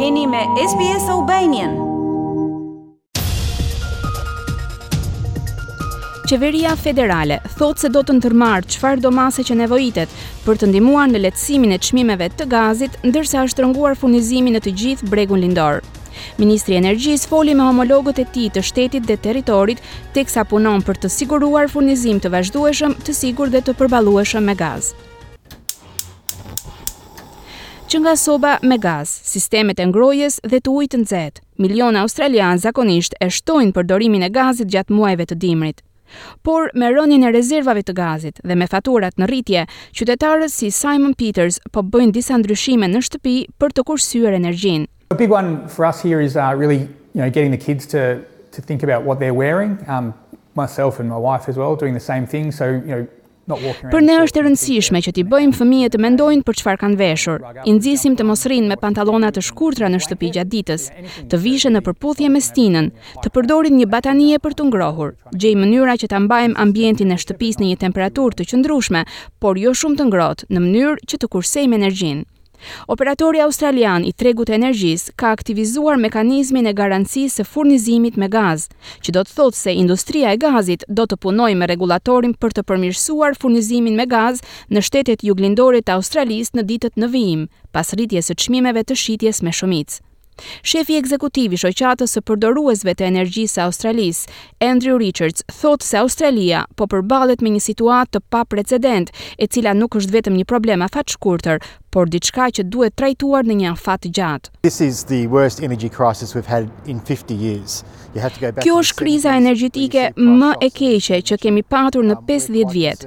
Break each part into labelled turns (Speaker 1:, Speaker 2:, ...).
Speaker 1: Jeni me SBS Albanian.
Speaker 2: Qeveria federale thotë se do të ndërmarrë çfarëdo mase që nevojitet për të ndihmuar në lehtësimin e çmimeve të gazit, ndërsa është rënguar furnizimi në të gjithë bregun lindor. Ministri i Energjisë foli me homologët e tij të shtetit dhe territorit, teksa punon për të siguruar furnizim të vazhdueshëm, të sigurt dhe të përballueshëm me gaz. Që nga soba me gaz, sistemet e ngrohjes dhe të ujit të nxehtë, miliona australianë zakonisht e shtojnë përdorimin e gazit gjatë muajve të dimrit. Por, me rënien e rezervave të gazit dhe me faturat në rritje, qytetarët si Simon Peters po bëjnë disa ndryshime në shtëpi për të kursyer energjinë.
Speaker 3: A big one for us here is really, you know, getting the kids to to think about what they're wearing, myself and my wife as well doing the same thing, so, you know,
Speaker 2: Për ne është e rëndësishme që t'i bëjmë fëmijët të mendojnë për çfarë kanë veshur. I nxisim të mos rrinë me pantallona të shkurtra në shtëpi gjatë ditës, të vishen në përputhje me stinën, të përdorin një batanije për t'u ngrohur. Gjejmë mënyra që ta mbajmë ambientin e shtëpisë në një temperaturë të qëndrueshme, por jo shumë të ngrohtë, në mënyrë që të kursejmë energjinë. Operatori australian i tregut të energjisë ka aktivizuar mekanizmin e garancisë së furnizimit me gaz, që do të thotë se industria e gazit do të punojë me rregullatorin për të përmirësuar furnizimin me gaz në shtetet juglindore të Australisë në ditët në vijim, pas rritjes së çmimeve të shitjes me shumicë. Shefi ekzekutiv i Shoqatës së Përdoruesve të Energjisë së Australisë, Andrew Richards, thotë se Australia po përballet me një situatë të paprecedentë, e cila nuk është vetëm një problem afatshkurtër, por diçka që duhet trajtuar në një afat
Speaker 4: të gjatë.
Speaker 2: Kjo është kriza energjetike më e keqe që kemi patur në pesëdhjetë vjet.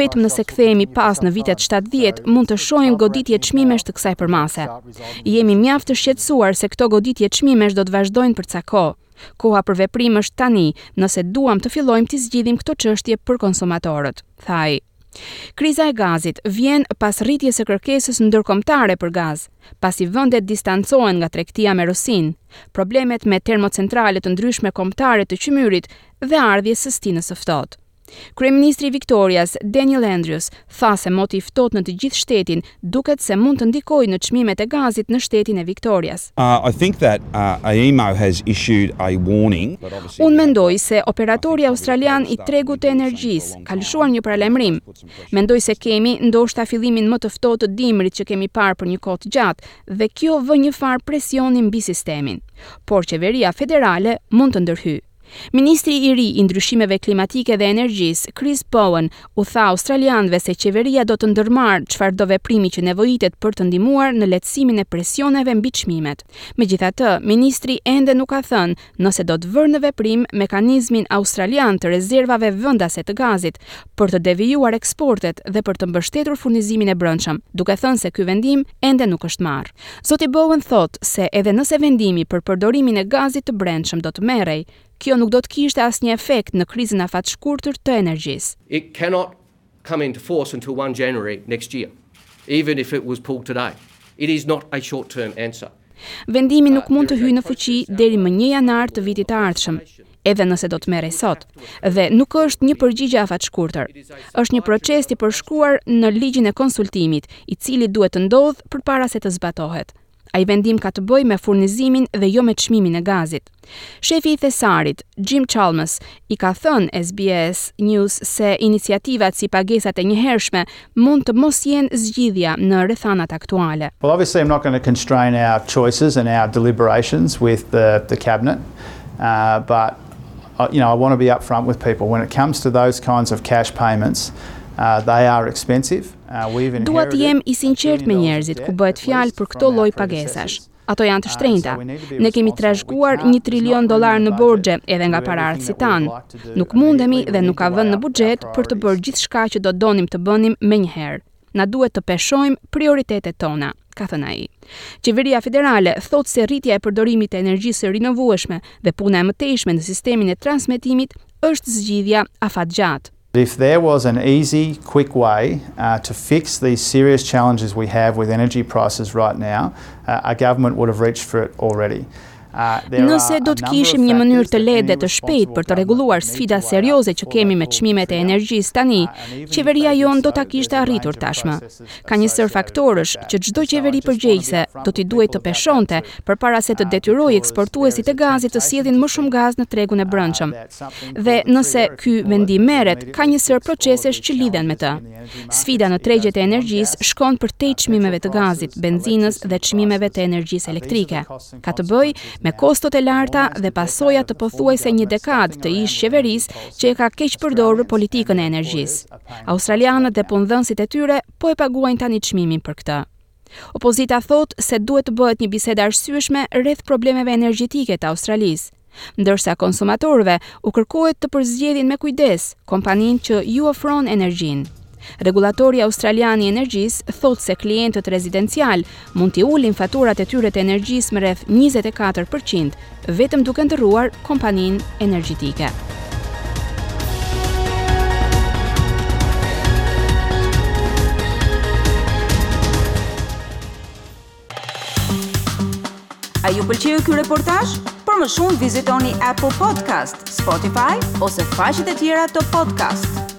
Speaker 2: Vetëm nëse kthehemi pas në vitet shtatëdhjetë, mund të shohim goditje çmimesh të kësaj përmase. Jemi mjaft të shqetësuar se këto goditje çmimesh do të vazhdojnë për ca kohë. Koha për veprim është tani, nëse duam të fillojmë t'i zgjidhim këto çështje për konsumatorët, tha ai. Kriza e gazit vjen pas rritjes së kërkesës ndërkombëtare për gaz, pasi vendet distancohen nga tregtia me Rusinë, problemet me termocentrale të ndryshme kombëtare të qymyrit dhe ardhjes së stinës së ftohtë. Kryeministri i Viktorias, Daniel Andrews, tha se moti i ftohtë në të gjithë shtetin duket se mund të ndikojë në çmimet e gazit në shtetin e
Speaker 5: Viktorias.
Speaker 2: Unë mendoj se operatori australian i tregut të energjisë ka lëshuar një paralajmërim. Mendoj se kemi, ndoshta fillimin më të ftohtë të dimrit që kemi parë për një kohë të gjatë dhe kjo vë njëfarë presioni mbi sistemin. Por qeveria federale mund të ndërhyjë. Ministri i ri i Ndryshimeve Klimatike dhe Energjisë, Chris Bowen, u tha australianëve se qeveria do të ndërmarrë çfarëdo veprimi që nevojitet për të ndihmuar në lehtësimin e presioneve mbi çmimet. Megjithatë, ministri ende nuk ka thënë nëse do të vërë në veprim mekanizmin australian të rezervave vendase të gazit për të devijuar eksportet dhe për të mbështetur furnizimin e brendshëm, duke thënë se ky vendim ende nuk është marrë. Zoti Bowen thotë se edhe nëse vendimi për përdorimin e gazit të brendshëm do të merrej, kjo nuk do të kishte asnjë efekt në krizën afatshkurtër të energjisë.
Speaker 6: It cannot come into force until one January next year, even if it was pulled today. It is not a short-term answer.
Speaker 2: Vendimi nuk mund të hyjë në fuqi deri më një janar të vitit të ardhshëm. edhe nëse do të merrej sot, dhe nuk është një përgjigje afatshkurtër. Është një proces i përshkruar në ligjin e konsultimit, i cili duhet të ndodhë përpara se të zbatohet. Ai vendim ka të bëjë me furnizimin dhe jo me çmimin e gazit. Shefi i Thesarit, Jim Chalmers, i ka thënë SBS News se iniciativat si pagesat e njëhershme mund të mos jenë zgjidhja në rrethanat aktuale.
Speaker 4: Well obviously I'm not going to constrain our choices and our deliberations with the the cabinet but you know I want to be upfront with people when it comes to those kinds of cash payments they are expensive.
Speaker 2: Dua të jem i sinqertë me njerëzit ku bëhet fjalë për këto lloj pagesash. Ato janë të shtrenjta. Ne kemi trashëguar një trilion dollarë në borxhe edhe nga paraardhësit tanë. Nuk mundemi dhe nuk ka vend në buxhet për të bërë gjithçka që do donim të bënim menjëherë. Na duhet të peshojmë prioritetet tona, ka thënë ai. Qeveria federale thotë se rritja e përdorimit të energjisë së rinovueshme dhe puna e mëtejshme në sistemin e transmetimit është zgjidhja afatgjatë.
Speaker 4: If there was an easy, quick way to fix these serious challenges we have with energy prices right now, our government would have reached for it already.
Speaker 2: Nëse do të kishim një mënyrë të lehtë dhe të shpejtë për të rregulluar sfida serioze që kemi me çmimet e energjisë tani, qeveria jonë do ta kishte arritur tashmë. Ka një sërë faktorësh që çdo qeveri përgjegjëse do t'i duhej të peshonte përpara se të detyrojë eksportuesit e gazit të sjellin më shumë gaz në tregun e brendshëm. Dhe, nëse ky vendim merret, ka një sërë procesesh që lidhen me të. Sfida në tregjet e energjisë shkon përtej çmimeve të gazit, benzinës dhe çmimeve të energjisë elektrike. Ka të bëjë me kostot e larta dhe pasoja të pothuajse një dekadë të ish-qeverisë që e ka keqpërdorur politikën e energjisë. Australianët dhe punëdhënësit e tyre po e paguajnë tani çmimin për këtë. Opozita thotë se duhet të bëhet një bisedë e arsyeshme rreth problemeve energjetike të Australisë, ndërsa konsumatorëve u kërkohet të përzgjedhin me kujdes kompaninë që ju ofron energjinë. Rregullatori australian i energjisë thotë se klientët rezidencialë mund t'i ulin faturat e tyre të energjisë me rreth njëzet e katër për qind vetëm duke ndërruar kompaninë energjetike.
Speaker 1: A ju pëlqeu ky reportazh? Për më shumë vizitoni Apple Podcast, Spotify ose faqet e tjera të podcast.